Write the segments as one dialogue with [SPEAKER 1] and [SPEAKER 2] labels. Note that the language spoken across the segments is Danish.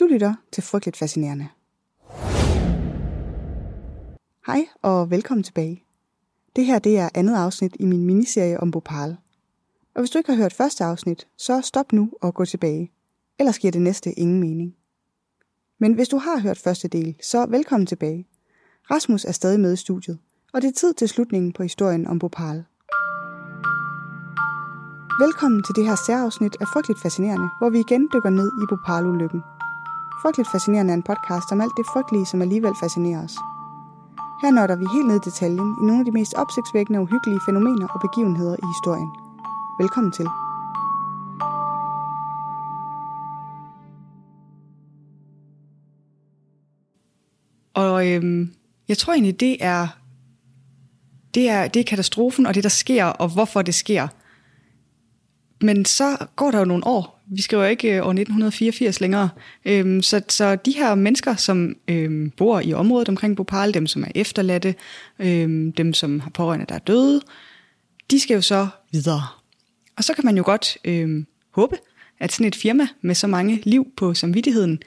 [SPEAKER 1] Du lytter til Frygteligt Fascinerende. Hej og velkommen tilbage. Det her det er andet afsnit i min miniserie om Bhopal. Og hvis du ikke har hørt første afsnit, så stop nu og gå tilbage. Ellers giver det næste ingen mening. Men hvis du har hørt første del, så velkommen tilbage. Rasmus er stadig med i studiet, og det er tid til slutningen på historien om Bhopal. Velkommen til det her særafsnit af Frygteligt Fascinerende, hvor vi igen dykker ned i Bhopal-ulykken. Frygteligt Fascinerende er en podcast om alt det frygtelige, som alligevel fascinerer os. Her nørder vi helt ned i detaljen i nogle af de mest opsigtsvækkende og uhyggelige fænomener og begivenheder i historien. Velkommen til. Og øhm, jeg tror egentlig, det er, det, er, det er katastrofen og det, der sker, og hvorfor det sker. Men så går der jo nogle år. Vi skriver ikke øh, år 1984 længere. Øhm, så, så de her mennesker, som øhm, bor i området omkring Bhopal, dem som er efterladte, øhm, dem som har pårørende, der er døde, de skal jo så videre. Og så kan man jo godt øhm, håbe, at sådan et firma med så mange liv på samvittigheden,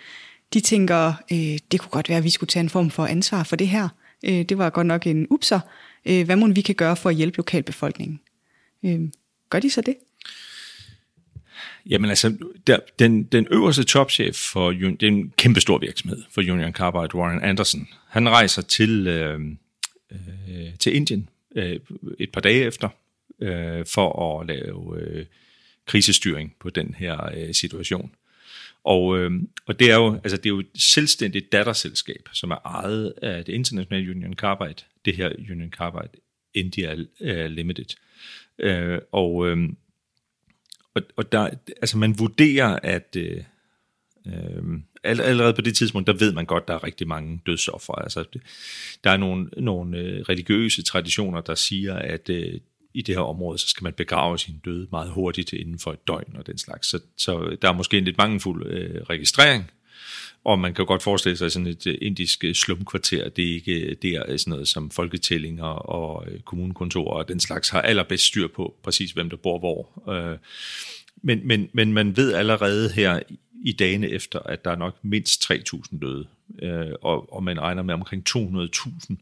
[SPEAKER 1] de tænker, øh, det kunne godt være, at vi skulle tage en form for ansvar for det her. Øh, det var godt nok en upser. Øh, hvad må vi kan gøre for at hjælpe lokalbefolkningen? Øh, gør de så det?
[SPEAKER 2] Jamen altså, der, den, den øverste topchef for, det er en kæmpe stor virksomhed for Union Carbide, Warren Anderson. Han rejser til, øh, øh, til Indien øh, et par dage efter, øh, for at lave øh, krisestyring på den her øh, situation. Og, øh, og det er jo altså det er jo et selvstændigt datterselskab, som er ejet af det internationale Union Carbide, det her Union Carbide India øh, Limited. Øh, og, øh, og, og der, altså man vurderer, at øh, øh, allerede på det tidspunkt, der ved man godt, der er rigtig mange dødsoffer. Altså, der er nogle, nogle øh, religiøse traditioner, der siger, at øh, i det her område, så skal man begrave sin døde meget hurtigt inden for et døgn og den slags. Så, så der er måske en lidt mangelfuld øh, registrering, og man kan godt forestille sig sådan et øh, indisk øh, slumkvarter, det er ikke øh, der sådan noget som folketællinger og kommunekontorer og den slags har allerbedst styr på præcis, hvem der bor hvor. Men, men, men man ved allerede her i dagene efter, at der er nok mindst 3.000 døde, og, og man regner med omkring 200.000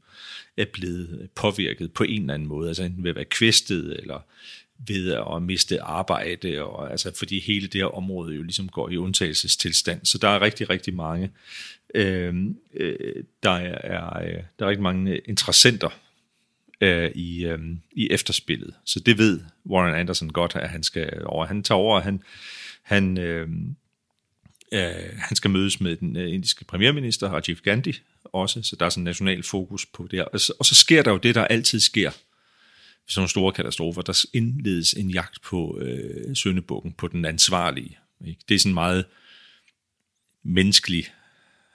[SPEAKER 2] er blevet påvirket på en eller anden måde, altså enten ved at være kvæstet, eller ved at miste arbejde, og, altså, fordi hele det her område jo ligesom går i undtagelsestilstand. Så der er rigtig, rigtig mange, øh, øh, der, er, øh, der er rigtig mange interessenter øh, i, øh, i efterspillet. Så det ved Warren Anderson godt, at han skal over. Han tager over, han, han, øh, øh, han skal mødes med den øh, indiske premierminister, Rajiv Gandhi, også, så der er sådan en national fokus på det Og så, og så sker der jo det, der altid sker sådan nogle store katastrofer. Der indledes en jagt på øh, søndebukken, på den ansvarlige. Ikke? Det er sådan meget menneskelig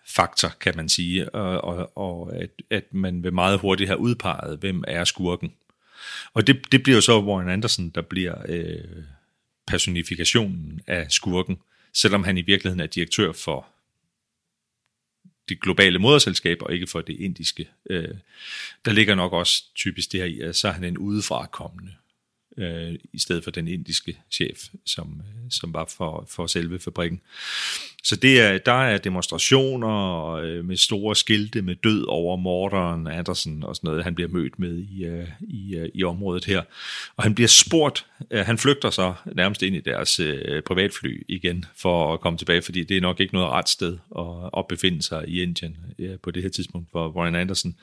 [SPEAKER 2] faktor, kan man sige, og, og, og at, at man vil meget hurtigt have udpeget, hvem er skurken. Og det, det bliver jo så Warren Anderson, der bliver øh, personifikationen af skurken, selvom han i virkeligheden er direktør for det globale moderselskab, og ikke for det indiske. Øh, der ligger nok også typisk det her i, at så er han en udefrakommende øh, i stedet for den indiske chef, som, øh, som var for, for selve fabrikken. Så det er, der er demonstrationer øh, med store skilte med død over morderen Andersen og sådan noget, han bliver mødt med i, øh, i, øh, i området her. Og han bliver spurgt, øh, han flygter så nærmest ind i deres øh, privatfly igen for at komme tilbage, fordi det er nok ikke noget ret sted at, at befinde sig i Indien øh, på det her tidspunkt for Brian Anderson.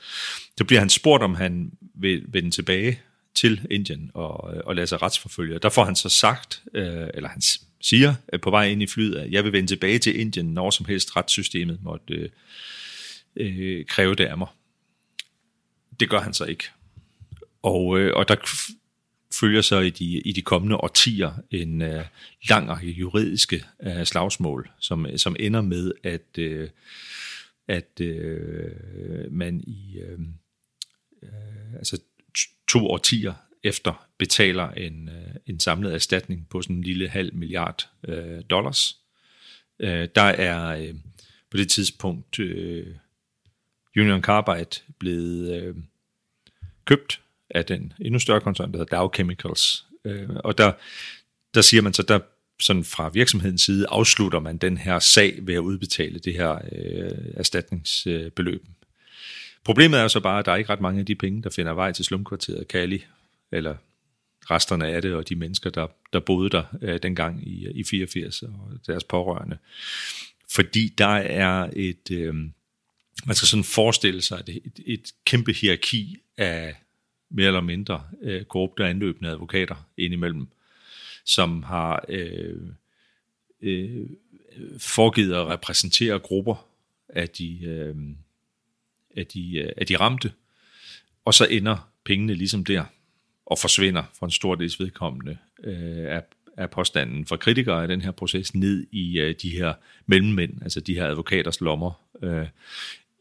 [SPEAKER 2] Så bliver han spurgt, om han vil vende tilbage til Indien og, øh, og lade sig retsforfølge. Der får han så sagt, øh, eller han siger øh, på vej ind i flyet, at jeg vil vende tilbage til Indien, når som helst retssystemet måtte øh, øh, kræve det af mig. Det gør han så ikke. Og, øh, og der følger så i de, i de kommende årtier en øh, lang række juridiske øh, slagsmål, som, som ender med, at, øh, at øh, man i øh, øh, altså to årtier efter betaler en, øh, en samlet erstatning på sådan en lille halv milliard øh, dollars. Øh, der er øh, på det tidspunkt øh, Union Carbide blevet øh, købt af den endnu større koncern, der hedder Dow Chemicals. Øh, og der, der siger man så, der sådan fra virksomhedens side afslutter man den her sag ved at udbetale det her øh, erstatningsbeløb. Problemet er jo så bare, at der er ikke ret mange af de penge, der finder vej til slumkvarteret Kali, eller resterne af det, og de mennesker, der, der boede der øh, dengang i, i 84, og deres pårørende. Fordi der er et, øh, man skal sådan forestille sig, et, et, et kæmpe hierarki af mere eller mindre øh, korrupte anløbende advokater indimellem, som har øh, øh, foregivet at repræsentere grupper af de, øh, af, de, øh, af de ramte, og så ender pengene ligesom der, og forsvinder for en stor dels vedkommende øh, af, af påstanden fra kritikere af den her proces ned i øh, de her mellemmænd, altså de her advokaters lommer, øh,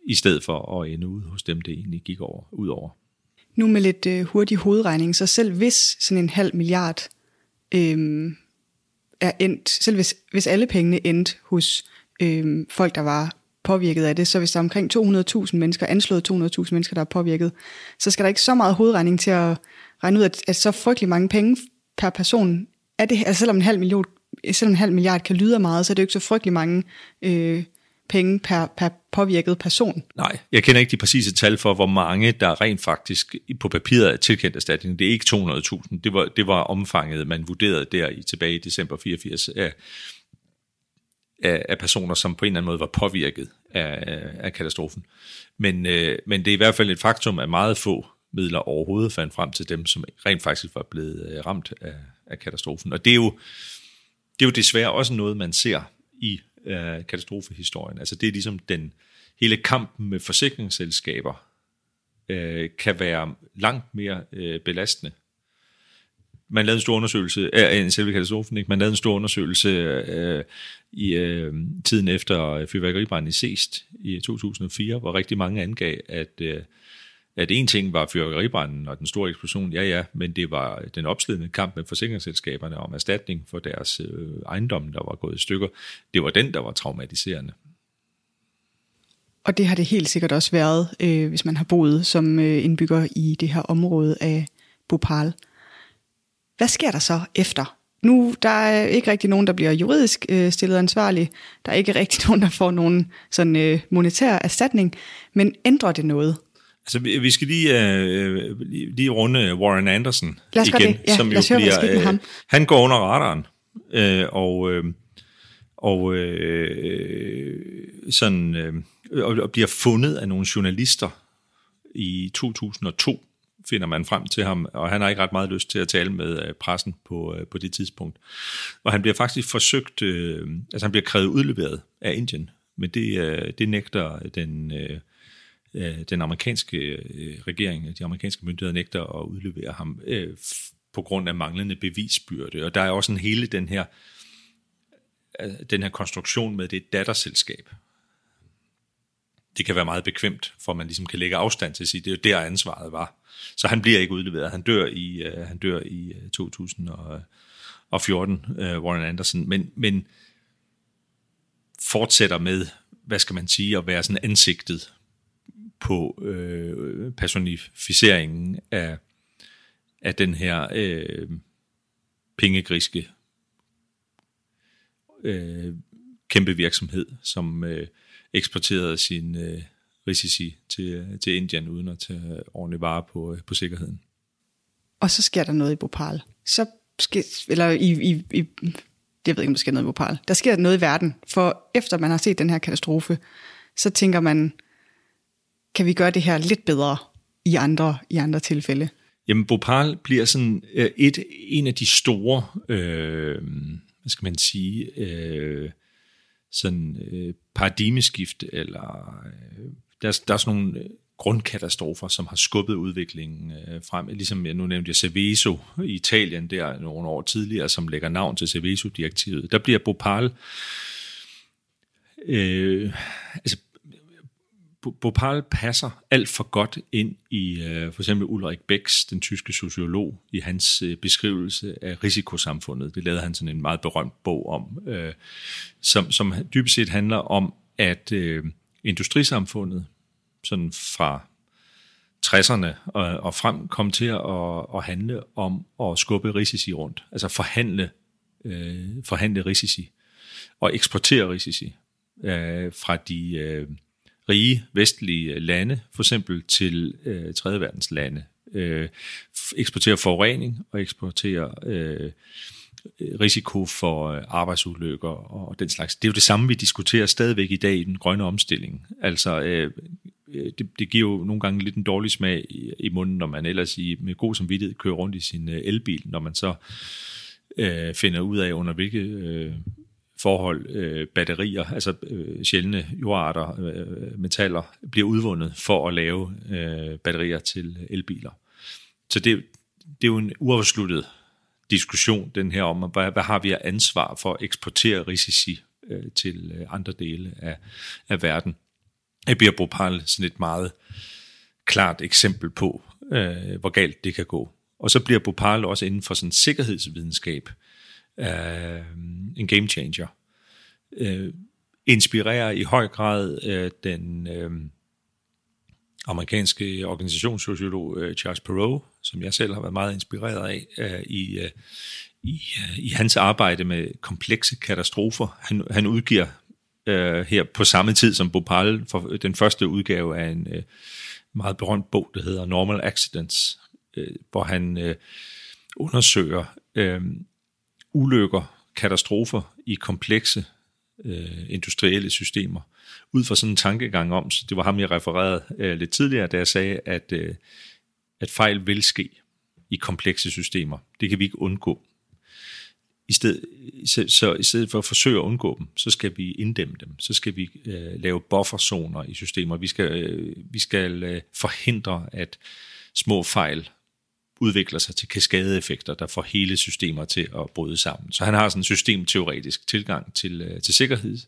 [SPEAKER 2] i stedet for at ende ud hos dem, det egentlig gik over, ud over.
[SPEAKER 1] Nu med lidt øh, hurtig hovedregning, så selv hvis sådan en halv milliard øh, er endt, selv hvis, hvis alle pengene endte hos øh, folk, der var påvirket af det, så hvis der er omkring 200.000 mennesker, anslået 200.000 mennesker, der er påvirket, så skal der ikke så meget hovedregning til at regne ud, at, at så frygtelig mange penge per person, er det, altså selvom en halv million, selvom en halv milliard kan lyde af meget, så er det jo ikke så frygtelig mange øh, penge per, per påvirket person.
[SPEAKER 2] Nej, jeg kender ikke de præcise tal for, hvor mange der rent faktisk på papiret er tilkendt erstatning. Det er ikke 200.000. Det var, det var omfanget, man vurderede der i tilbage i december 84 af, af, af personer, som på en eller anden måde var påvirket af, af katastrofen. Men, øh, men det er i hvert fald et faktum, at meget få midler overhovedet fandt frem til dem, som rent faktisk var blevet øh, ramt af, af katastrofen. Og det er jo, det er jo desværre også noget, man ser i øh, katastrofehistorien. Altså det er ligesom den hele kampen med forsikringsselskaber øh, kan være langt mere øh, belastende. Man lavede en stor undersøgelse af en selve katastrofen, ikke? Man lavede en stor undersøgelse øh, i øh, tiden efter øh, fyrværkeribranden i Seest i 2004, hvor rigtig mange angav, at øh, at en ting var fyrværkeribranden og den store eksplosion, ja ja, men det var den opslidende kamp med forsikringsselskaberne om erstatning for deres øh, ejendomme, der var gået i stykker. Det var den, der var traumatiserende.
[SPEAKER 1] Og det har det helt sikkert også været, øh, hvis man har boet som øh, indbygger i det her område af Bhopal. Hvad sker der så efter? Nu der er ikke rigtig nogen, der bliver juridisk øh, stillet ansvarlig. Der er ikke rigtig nogen, der får nogen sådan øh, monetær erstatning. Men ændrer det noget?
[SPEAKER 2] Altså, vi, vi skal lige, øh, lige runde Warren Anderson
[SPEAKER 1] lad os
[SPEAKER 2] igen,
[SPEAKER 1] det. Ja,
[SPEAKER 2] som
[SPEAKER 1] jo bliver, øh, ham.
[SPEAKER 2] han går under radaren, øh, og, øh, og øh, sådan, øh, og bliver fundet af nogle journalister i 2002, finder man frem til ham, og han har ikke ret meget lyst til at tale med øh, pressen på, øh, på det tidspunkt. Og han bliver faktisk forsøgt, øh, altså han bliver krævet udleveret af Indien, men det, øh, det nægter den... Øh, øh den amerikanske øh, regering, de amerikanske myndigheder nægter at udlevere ham øh, på grund af manglende bevisbyrde. Og der er også en hele den her, den her konstruktion med det datterselskab. Det kan være meget bekvemt, for man ligesom kan lægge afstand til at sige, det er jo der ansvaret var. Så han bliver ikke udleveret. Han dør i, øh, han dør i øh, 2014, øh, øh, Warren Anderson, men, men fortsætter med, hvad skal man sige, at være sådan ansigtet på øh, personificeringen af, af den her øh, pengegriske øh, kæmpe virksomhed, som øh, eksporterede sin øh, risici til, til Indien uden at tage ordentligt vare på, øh, på sikkerheden.
[SPEAKER 1] Og så sker der noget i Bhopal. Så sker, eller i, i, i jeg ved ikke, om der sker noget i Bhopal. Der sker noget i verden, for efter man har set den her katastrofe, så tænker man, kan vi gøre det her lidt bedre i andre, i andre tilfælde?
[SPEAKER 2] Jamen, Bhopal bliver sådan øh, et, en af de store, øh, hvad skal man sige, øh, sådan øh, paradigmeskift, eller øh, der, der er sådan nogle øh, grundkatastrofer, som har skubbet udviklingen øh, frem. Ligesom jeg nu nævnte jeg Seveso i Italien der nogle år tidligere, som lægger navn til Seveso-direktivet. Der bliver Bhopal øh, altså Bhopal passer alt for godt ind i øh, for eksempel Ulrik Becks, den tyske sociolog, i hans øh, beskrivelse af risikosamfundet. Det lavede han sådan en meget berømt bog om, øh, som, som dybest set handler om, at øh, industrisamfundet sådan fra 60'erne og, og frem kom til at, at handle om at skubbe risici rundt. Altså forhandle øh, forhandle risici og eksportere risici øh, fra de øh, rige vestlige lande, for eksempel til øh, tredje verdens lande. Øh, eksportere forurening og eksportere øh, Øh, risiko for øh, arbejdsulykker og den slags. Det er jo det samme, vi diskuterer stadigvæk i dag i den grønne omstilling. Altså, øh, øh, det, det giver jo nogle gange lidt en dårlig smag i, i munden, når man ellers i, med god samvittighed kører rundt i sin elbil, når man så øh, finder ud af, under hvilke øh, forhold øh, batterier, altså øh, sjældne jordarter, øh, metaller, bliver udvundet for at lave øh, batterier til elbiler. Så det, det er jo en uafsluttet diskussion, den her om, hvad, hvad har vi af ansvar for at eksportere risici øh, til øh, andre dele af, af verden. Abir Bhopal sådan et meget klart eksempel på, øh, hvor galt det kan gå. Og så bliver Bhopal også inden for sådan sikkerhedsvidenskab øh, en game changer. Øh, inspirerer i høj grad øh, den øh, amerikanske organisationssociolog øh, Charles Perrow, som jeg selv har været meget inspireret af øh, i, øh, i, øh, i hans arbejde med komplekse katastrofer. Han, han udgiver øh, her på samme tid som Bhopal for den første udgave af en øh, meget berømt bog, der hedder Normal Accidents, øh, hvor han øh, undersøger øh, ulykker, katastrofer i komplekse øh, industrielle systemer, ud fra sådan en tankegang om, så det var ham, jeg refererede øh, lidt tidligere, da jeg sagde, at, øh, at fejl vil ske i komplekse systemer. Det kan vi ikke undgå. I stedet, så, så i stedet for at forsøge at undgå dem, så skal vi inddæmme dem. Så skal vi øh, lave bufferzoner i systemer. Vi skal, øh, vi skal øh, forhindre, at små fejl udvikler sig til kaskadeeffekter, der får hele systemer til at bryde sammen. Så han har sådan en systemteoretisk tilgang til, øh, til sikkerhed,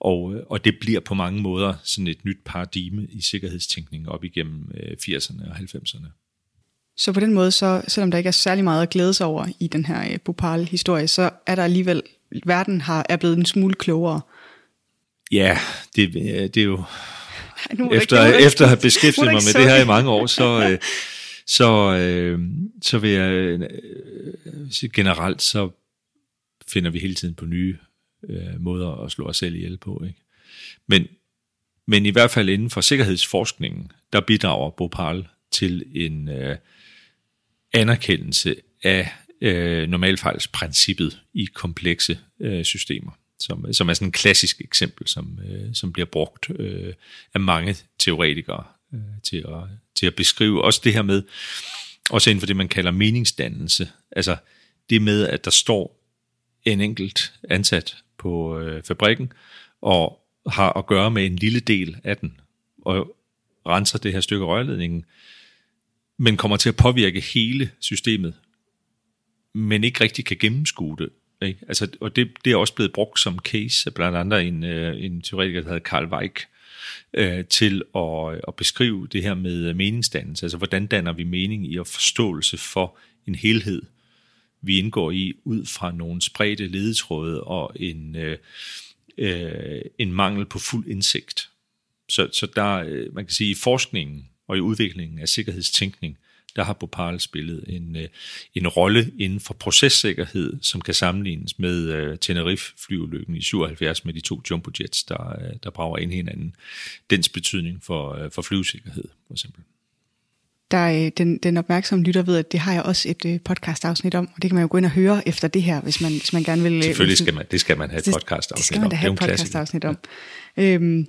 [SPEAKER 2] og, øh, og det bliver på mange måder sådan et nyt paradigme i sikkerhedstænkning op igennem øh, 80'erne og 90'erne.
[SPEAKER 1] Så på den måde, så, selvom der ikke er særlig meget at glæde sig over i den her Bhopal-historie, så er der alligevel, verden har, er blevet en smule klogere.
[SPEAKER 2] Ja, det, det er jo... Nej, efter, efter at have beskæftiget mig med det her i mange år, så, så, øh, så vil jeg øh, generelt, så finder vi hele tiden på nye øh, måder at slå os selv ihjel på. Ikke? Men, men i hvert fald inden for sikkerhedsforskningen, der bidrager Bhopal til en øh, anerkendelse af øh, normalfejlsprincippet i komplekse øh, systemer, som, som er sådan et klassisk eksempel, som, øh, som bliver brugt øh, af mange teoretikere øh, til, at, til at beskrive også det her med, også inden for det, man kalder meningsdannelse. Altså det med, at der står en enkelt ansat på øh, fabrikken, og har at gøre med en lille del af den, og renser det her stykke rørledningen, men kommer til at påvirke hele systemet, men ikke rigtig kan gennemskue det. Ikke? Altså, og det, det er også blevet brugt som case, blandt andet en, øh, en teoretiker, der hedder Karl Weick, øh, til at, at beskrive det her med meningsdannelse. Altså, hvordan danner vi mening i og forståelse for en helhed, vi indgår i, ud fra nogle spredte ledetråde og en, øh, øh, en mangel på fuld indsigt. Så, så der, øh, man kan sige, i forskningen og i udviklingen af sikkerhedstænkning, der har Bhopal spillet en, øh, en rolle inden for processikkerhed, som kan sammenlignes med uh, Tenerife-flyulykken i 77 med de to jumbojets, der, øh, der brager ind hinanden. Dens betydning for, for flyvesikkerhed, for eksempel.
[SPEAKER 1] Der er den, den opmærksomme lytter ved, at det har jeg også et podcast-afsnit om, og det kan man jo gå ind og høre efter det her, hvis man, hvis man gerne vil...
[SPEAKER 2] Selvfølgelig skal man, det skal man have et podcast-afsnit om.
[SPEAKER 1] Det skal man da have et podcast-afsnit om. Øhm,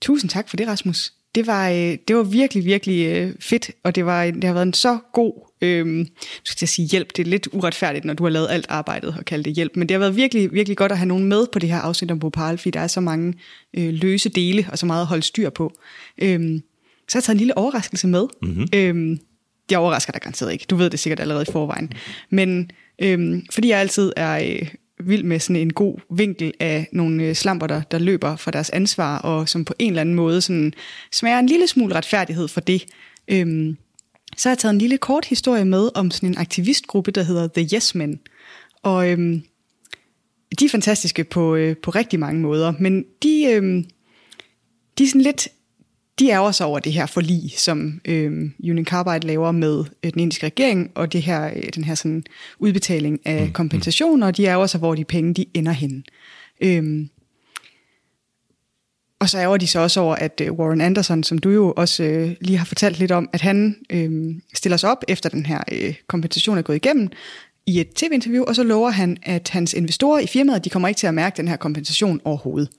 [SPEAKER 1] tusind tak for det, Rasmus det var, øh, det var virkelig, virkelig øh, fedt, og det, var, det har været en så god, øh, skal jeg sige hjælp, det er lidt uretfærdigt, når du har lavet alt arbejdet og kaldt det hjælp, men det har været virkelig, virkelig godt at have nogen med på det her afsnit om Bhopal, fordi der er så mange øh, løse dele og så meget at holde styr på. Øh, så har jeg taget en lille overraskelse med. Mm-hmm. Øh, jeg overrasker dig garanteret ikke, du ved det sikkert allerede i forvejen, men øh, fordi jeg altid er... Øh, vild med sådan en god vinkel af nogle øh, slamper, der, der løber fra deres ansvar, og som på en eller anden måde sådan smager en lille smule retfærdighed for det. Øhm, så har jeg taget en lille kort historie med om sådan en aktivistgruppe, der hedder The Yes Men. Og øhm, de er fantastiske på, øh, på rigtig mange måder, men de, øhm, de er sådan lidt de er også over det her forlig, som øh, Union Carbide laver med øh, den indiske regering, og det her, øh, den her sådan, udbetaling af mm. kompensation, og de er også, hvor de penge de ender henne. Øh, og så ærger de så også over, at øh, Warren Anderson, som du jo også øh, lige har fortalt lidt om, at han øh, stiller sig op efter den her øh, kompensation er gået igennem i et tv-interview, og så lover han, at hans investorer i firmaet, de kommer ikke til at mærke den her kompensation overhovedet.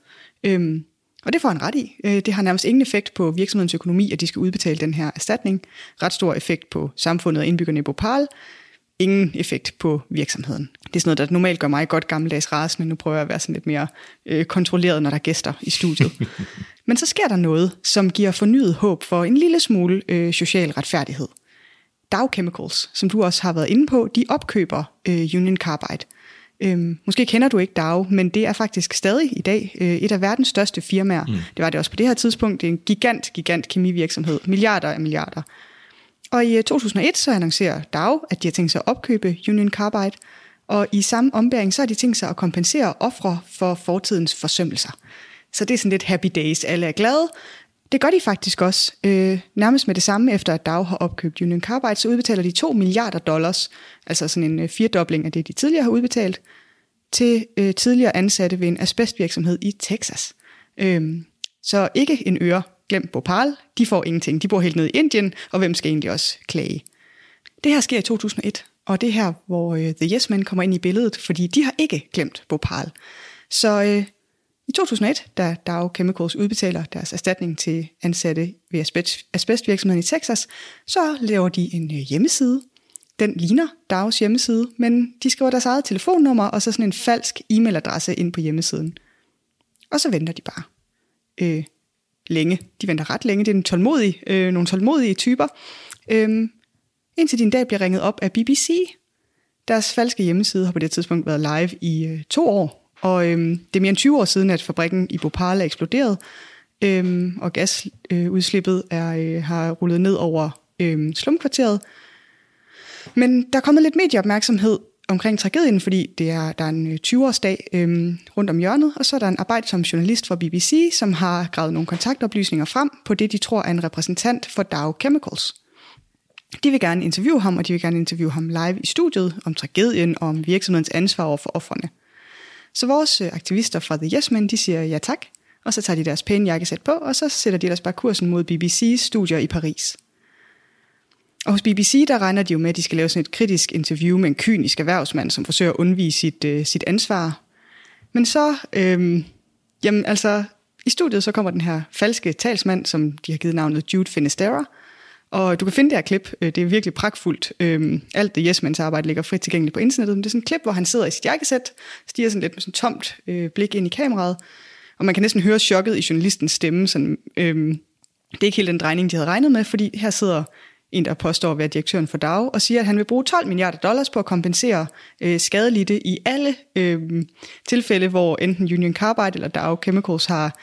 [SPEAKER 1] Øh, og det får han ret i. Øh, det har nærmest ingen effekt på virksomhedens økonomi, at de skal udbetale den her erstatning. Ret stor effekt på samfundet og indbyggerne i Bhopal. Ingen effekt på virksomheden. Det er sådan noget, der normalt gør mig godt gammeldags rasende. Nu prøver jeg at være sådan lidt mere øh, kontrolleret, når der er gæster i studiet. Men så sker der noget, som giver fornyet håb for en lille smule øh, social retfærdighed. Dow Chemicals, som du også har været inde på, de opkøber øh, Union Carbide – Øhm, måske kender du ikke Dow, men det er faktisk stadig i dag øh, et af verdens største firmaer. Mm. Det var det også på det her tidspunkt. Det er en gigant, gigant kemivirksomhed. Milliarder af milliarder. Og i 2001 øh, så annoncerer Dow, at de har tænkt sig at opkøbe Union Carbide. Og i samme ombæring, så har de tænkt sig at kompensere ofre for fortidens forsømmelser. Så det er sådan lidt happy days. Alle er glade. Det gør de faktisk også. Øh, nærmest med det samme, efter at Dow har opkøbt Union Carbide, så udbetaler de 2 milliarder dollars, altså sådan en øh, firedobling af det, de tidligere har udbetalt, til øh, tidligere ansatte ved en asbestvirksomhed i Texas. Øh, så ikke en øre, glem Bhopal, de får ingenting. De bor helt nede i Indien, og hvem skal egentlig også klage? Det her sker i 2001, og det er her, hvor øh, The Yes Men kommer ind i billedet, fordi de har ikke glemt Bhopal. Så øh, i 2001, da Dow Chemicals udbetaler deres erstatning til ansatte ved asbestvirksomheden i Texas, så laver de en øh, hjemmeside. Den ligner Dows hjemmeside, men de skriver deres eget telefonnummer og så sådan en falsk e-mailadresse ind på hjemmesiden. Og så venter de bare. Øh, længe. De venter ret længe. Det er en tålmodig, øh, nogle tålmodige typer. Øh, indtil din dag bliver ringet op af BBC. Deres falske hjemmeside har på det tidspunkt været live i øh, to år, og øhm, det er mere end 20 år siden, at fabrikken i Bhopal er eksploderet, øhm, og gasudslippet er, øh, har rullet ned over øhm, slumkvarteret. Men der er kommet lidt medieopmærksomhed omkring tragedien, fordi det er, der er en øh, 20-årsdag øhm, rundt om hjørnet, og så er der en arbejdsom journalist fra BBC, som har gravet nogle kontaktoplysninger frem på det, de tror er en repræsentant for Dow Chemicals. De vil gerne interviewe ham, og de vil gerne interviewe ham live i studiet om tragedien og om virksomhedens ansvar over for offerne. Så vores øh, aktivister fra The Yes Men, de siger ja tak, og så tager de deres pæne jakkesæt på, og så sætter de ellers bare kursen mod BBC's studier i Paris. Og hos BBC, der regner de jo med, at de skal lave sådan et kritisk interview med en kynisk erhvervsmand, som forsøger at undvige sit, øh, sit ansvar. Men så, øh, jamen altså, i studiet så kommer den her falske talsmand, som de har givet navnet Jude Finisterra, og du kan finde det her klip. Øh, det er virkelig pragtfuldt. Øhm, alt det Yes arbejde ligger frit tilgængeligt på internettet. Men det er sådan et klip, hvor han sidder i sit jakkesæt, stiger sådan lidt med sådan tomt øh, blik ind i kameraet. Og man kan næsten høre chokket i journalistens stemme. Sådan, øhm, det er ikke helt den drejning, de havde regnet med, fordi her sidder en, der påstår at være direktøren for DAO, og siger, at han vil bruge 12 milliarder dollars på at kompensere øh, skadelidte i alle øh, tilfælde, hvor enten Union Carbide eller Dow Chemicals har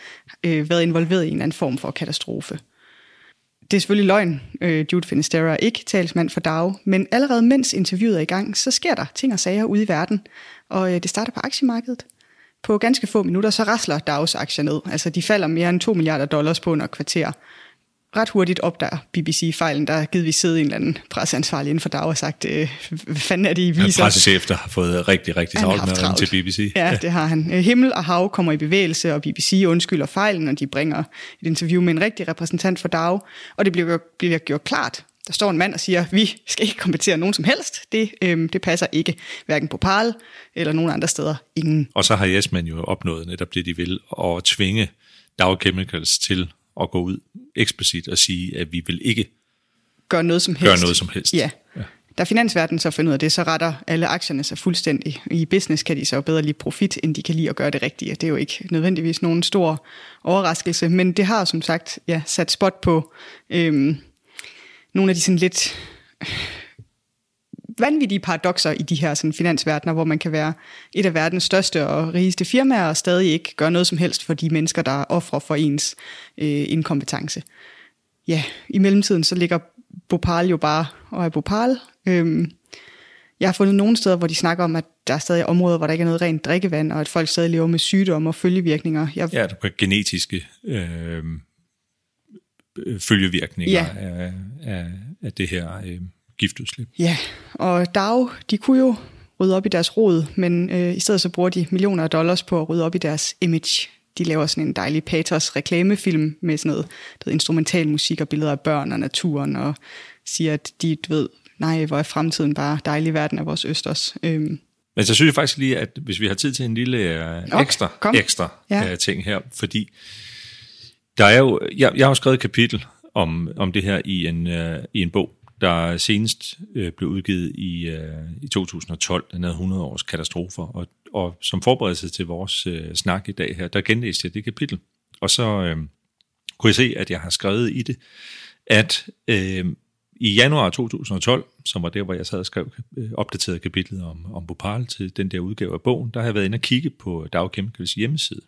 [SPEAKER 1] øh, været involveret i en eller anden form for katastrofe det er selvfølgelig løgn, øh, Jude Finisterra er ikke talsmand for DAO, men allerede mens interviewet er i gang, så sker der ting og sager ude i verden, og øh, det starter på aktiemarkedet. På ganske få minutter, så rasler DAOs aktier ned. Altså, de falder mere end 2 milliarder dollars på under kvarter ret hurtigt opdager BBC-fejlen, der givet vi sidde en eller anden presseansvarlig inden for dag og sagt, øh, hvad fanden er det, I viser?
[SPEAKER 2] Ja, pressechef, der har fået rigtig, rigtig travlt med at til BBC.
[SPEAKER 1] Ja, ja, det har han. Øh, himmel og hav kommer i bevægelse, og BBC undskylder fejlen, og de bringer et interview med en rigtig repræsentant for DAO, og det bliver, bliver gjort klart, der står en mand og siger, vi skal ikke kompensere nogen som helst. Det, øhm, det passer ikke, hverken på PAL eller nogen andre steder. Ingen.
[SPEAKER 2] Og så har Jesman jo opnået netop det, de vil, at tvinge Dow Chemicals til at gå ud eksplicit og sige, at vi vil ikke
[SPEAKER 1] gøre noget som helst.
[SPEAKER 2] Gøre noget som helst.
[SPEAKER 1] Ja. ja. Da finansverdenen så finder ud af det, så retter alle aktierne sig fuldstændig. I business kan de så bedre lide profit, end de kan lide at gøre det rigtige. Det er jo ikke nødvendigvis nogen stor overraskelse, men det har som sagt ja, sat spot på øhm, nogle af de sådan lidt vanvittige paradoxer i de her sådan, finansverdener, hvor man kan være et af verdens største og rigeste firmaer, og stadig ikke gøre noget som helst for de mennesker, der offrer for ens øh, inkompetence. Ja, i mellemtiden så ligger Bhopal jo bare og er Bhopal. Øhm, jeg har fundet nogle steder, hvor de snakker om, at der er stadig områder, hvor der ikke er noget rent drikkevand, og at folk stadig lever med sygdomme og følgevirkninger.
[SPEAKER 2] Jeg... Ja, der er genetiske øh, øh, følgevirkninger
[SPEAKER 1] Ja.
[SPEAKER 2] af, af, af det her øh, giftudslip.
[SPEAKER 1] Ja, og DAO, de kunne jo rydde op i deres rod, men øh, i stedet så bruger de millioner af dollars på at rydde op i deres image. De laver sådan en dejlig patos reklamefilm med sådan noget, ved, instrumental musik og billeder af børn og naturen, og siger, at de, du ved, nej, hvor er fremtiden bare dejlig verden af vores østers. Øhm,
[SPEAKER 2] Men så synes jeg faktisk lige, at hvis vi har tid til en lille øh,
[SPEAKER 1] Okay,
[SPEAKER 2] ekstra,
[SPEAKER 1] kom.
[SPEAKER 2] ekstra
[SPEAKER 1] Ja.
[SPEAKER 2] øh, ting her, fordi der er jo, jeg, jeg har jo skrevet et kapitel om, om det her i en, øh, i en bog, der senest øh, blev udgivet i, øh, i 2012, den havde 100 års katastrofer, og, og som forberedelse til vores øh, snak i dag her, der genlæste jeg det kapitel, og så øh, kunne jeg se, at jeg har skrevet i det, at øh, i januar 2012, som var der, hvor jeg sad og skrev øh, opdateret kapitlet om, om Bhopal til den der udgave af bogen, der har jeg været inde og kigge på Dow Chemicals hjemmeside.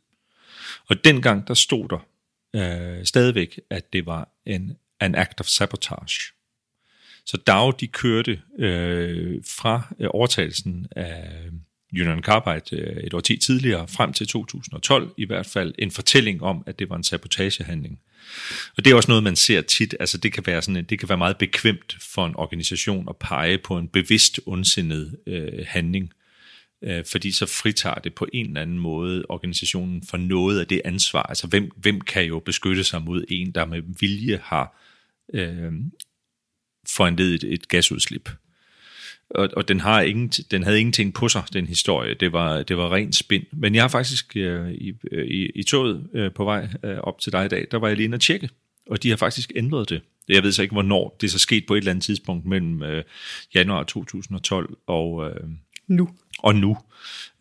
[SPEAKER 2] Og dengang, der stod der øh, stadigvæk, at det var en, an act of sabotage. Så Dow, de kørte øh, fra øh, overtagelsen af øh, Union Carbide øh, et år tid tidligere, frem til 2012 i hvert fald, en fortælling om, at det var en sabotagehandling. Og det er også noget, man ser tit. Altså, det kan være, sådan, en- det kan være meget bekvemt for en organisation at pege på en bevidst ondsindet øh, handling, øh, fordi så fritager det på en eller anden måde organisationen for noget af det ansvar. Altså, hvem, hvem kan jo beskytte sig mod en, der med vilje har øh, foranledet et, gasudslip? og, og den, har ingen, den havde ingenting på sig, den historie. Det var, det var rent spind. Men jeg har faktisk øh, i, øh, i, i toget øh, på vej øh, op til dig i dag, der var jeg lige inde og tjekke, og de har faktisk ændret det. Jeg ved så ikke, hvornår. Det er så sket på et eller andet tidspunkt mellem øh, januar 2012 og, øh,
[SPEAKER 1] nu.
[SPEAKER 2] og nu.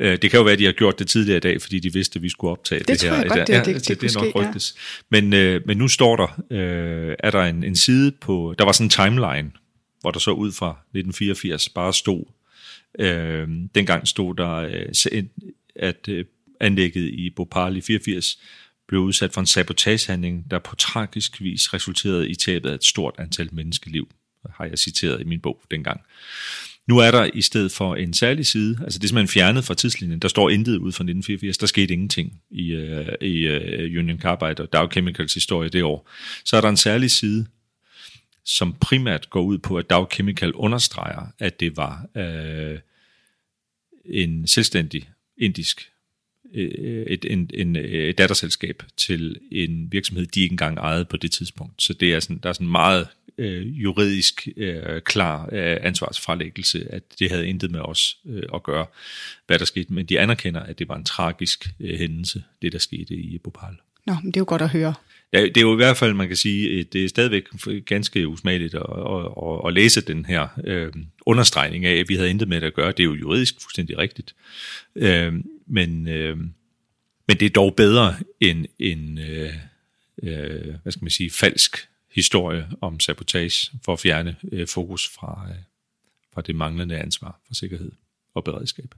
[SPEAKER 2] Øh, det kan jo være, at de har gjort det tidligere i dag, fordi de vidste, at vi skulle optage det,
[SPEAKER 1] Det
[SPEAKER 2] her.
[SPEAKER 1] tror jeg godt, det-
[SPEAKER 2] ja,
[SPEAKER 1] det- det
[SPEAKER 2] det, det er nok
[SPEAKER 1] ske, ja.
[SPEAKER 2] rygtes. Men, øh, men nu står der, øh, er der en, en side på, der var sådan en timeline, hvor der så ud fra 1984 bare stod, øh, dengang stod der, øh, at øh, anlægget i Bhopal i 84 blev udsat for en sabotagehandling, der på tragisk vis resulterede i tabet af et stort antal menneskeliv, har jeg citeret i min bog dengang. Nu er der i stedet for en særlig side, altså det er simpelthen fjernet fra tidslinjen, der står intet ud fra 1984, der skete ingenting i, uh, i uh, Union Carbide og Dow Chemicals historie det år. Så er der en særlig side, som primært går ud på, at Dow Chemical understreger, at det var uh, en selvstændig indisk et, en, en, et datterselskab til en virksomhed, de ikke engang ejede på det tidspunkt. Så det er sådan, der er sådan meget øh, juridisk øh, klar øh, ansvarsfralæggelse, at det havde intet med os øh, at gøre, hvad der skete. Men de anerkender, at det var en tragisk øh, hændelse, det der skete i Bhopal.
[SPEAKER 1] Nå, men det er jo godt at høre.
[SPEAKER 2] Ja, det er jo i hvert fald, man kan sige, det er stadigvæk ganske usmageligt at, at, at, at læse den her øh, understregning af, at vi havde intet med det at gøre. Det er jo juridisk fuldstændig rigtigt. Øh, men, øh, men det er dog bedre end en, øh, øh, hvad skal man sige, falsk historie om sabotage for at fjerne øh, fokus fra, øh, fra det manglende ansvar for sikkerhed og beredskab.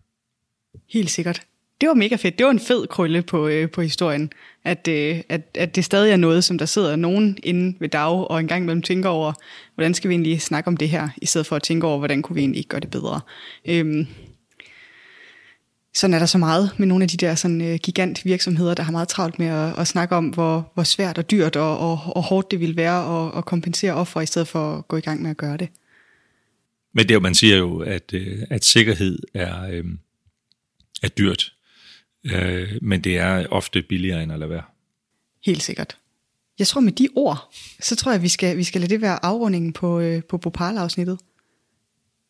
[SPEAKER 1] Helt sikkert. Det var mega fedt. Det var en fed krølle på, øh, på historien, at, øh, at, at det stadig er noget, som der sidder nogen inde ved dag og en gang imellem tænker over, hvordan skal vi egentlig snakke om det her, i stedet for at tænke over, hvordan kunne vi egentlig gøre det bedre. Øhm, sådan er der så meget med nogle af de der sådan, øh, gigant virksomheder, der har meget travlt med at, at snakke om, hvor, hvor svært og dyrt og, og, og hårdt det ville være at, at kompensere offer, i stedet for at gå i gang med at gøre det.
[SPEAKER 2] Men det man siger jo, at, øh, at sikkerhed er, øh, er dyrt, øh, men det er ofte billigere end at lade være.
[SPEAKER 1] Helt sikkert. Jeg tror med de ord, så tror jeg, vi skal, vi skal lade det være afrundingen på, øh, på Bopal-afsnittet.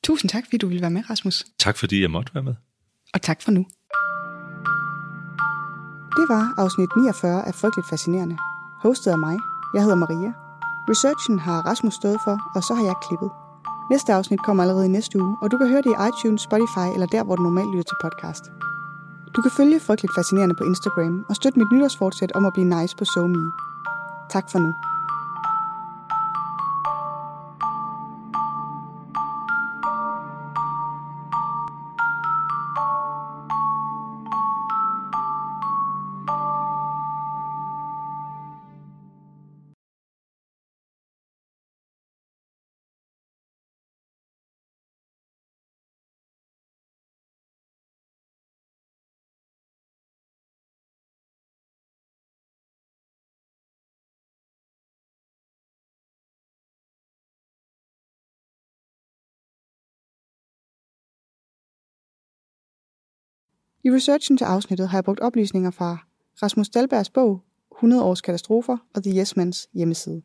[SPEAKER 1] Tusind tak, fordi du ville være med, Rasmus.
[SPEAKER 2] Tak fordi jeg måtte være med.
[SPEAKER 1] Og tak for nu. Det var afsnit 49 af Frygteligt Fascinerende. Hostet af mig. Jeg hedder Maria. Researchen har Rasmus stået for, og så har jeg klippet. Næste afsnit kommer allerede i næste uge, og du kan høre det i iTunes, Spotify eller der, hvor du normalt lytter til podcast. Du kan følge Frygteligt Fascinerende på Instagram og støtte mit nytårsfortsæt om at blive nice på SoMe. Tak for nu. I researchen til afsnittet har jeg brugt oplysninger fra Rasmus Dalbergs bog 100 års katastrofer og The Yes Mans hjemmeside.